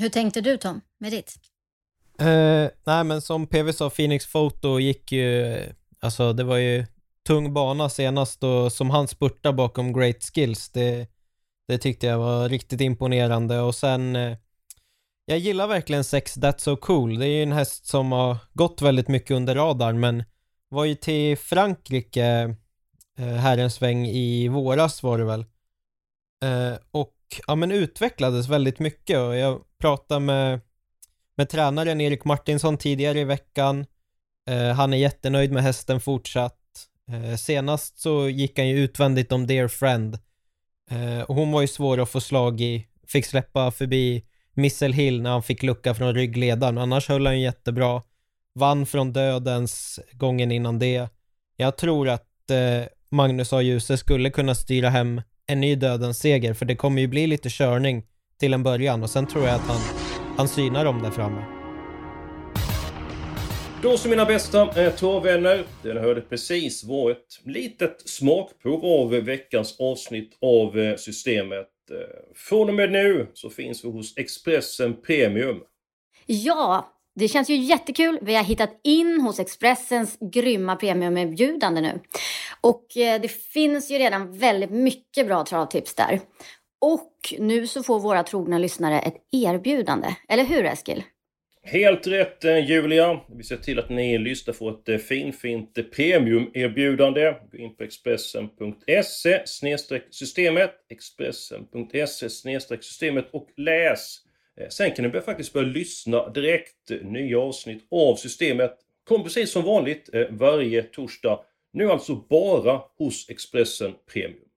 Hur tänkte du Tom, med ditt? Uh, nej men som PV sa, Phoenix Photo gick ju, alltså det var ju tung bana senast och som han spurtar bakom Great Skills, det, det tyckte jag var riktigt imponerande och sen uh, jag gillar verkligen Sex That's So Cool. Det är ju en häst som har gått väldigt mycket under radarn men var ju till Frankrike uh, här en sväng i våras var det väl. och ja men utvecklades väldigt mycket och jag pratade med med tränaren Erik Martinsson tidigare i veckan. Eh, han är jättenöjd med hästen fortsatt. Eh, senast så gick han ju utvändigt om Dear Friend. Eh, och hon var ju svår att få slag i. Fick släppa förbi Missel Hill när han fick lucka från ryggledaren. Annars höll han ju jättebra. Vann från dödens gången innan det. Jag tror att eh, Magnus A. Djuse skulle kunna styra hem en ny dödens seger för det kommer ju bli lite körning till en början och sen tror jag att han han synar dem där framme. Då så mina bästa eh, torvvänner. Det ni hörde precis var ett litet smakprov av veckans avsnitt av eh, Systemet. Eh, från och med nu så finns vi hos Expressen Premium. Ja, det känns ju jättekul. Vi har hittat in hos Expressens grymma premiumerbjudande nu. Och eh, det finns ju redan väldigt mycket bra travtips där. Och nu så får våra trogna lyssnare ett erbjudande. Eller hur Eskil? Helt rätt eh, Julia! Vi ser till att ni lyssnar får ett eh, finfint eh, premiumerbjudande. Gå in på Expressen.se systemet Expressen.se systemet och läs. Sen kan ni faktiskt börja lyssna direkt. Nya avsnitt av systemet kommer precis som vanligt varje torsdag. Nu alltså bara hos Expressen Premium.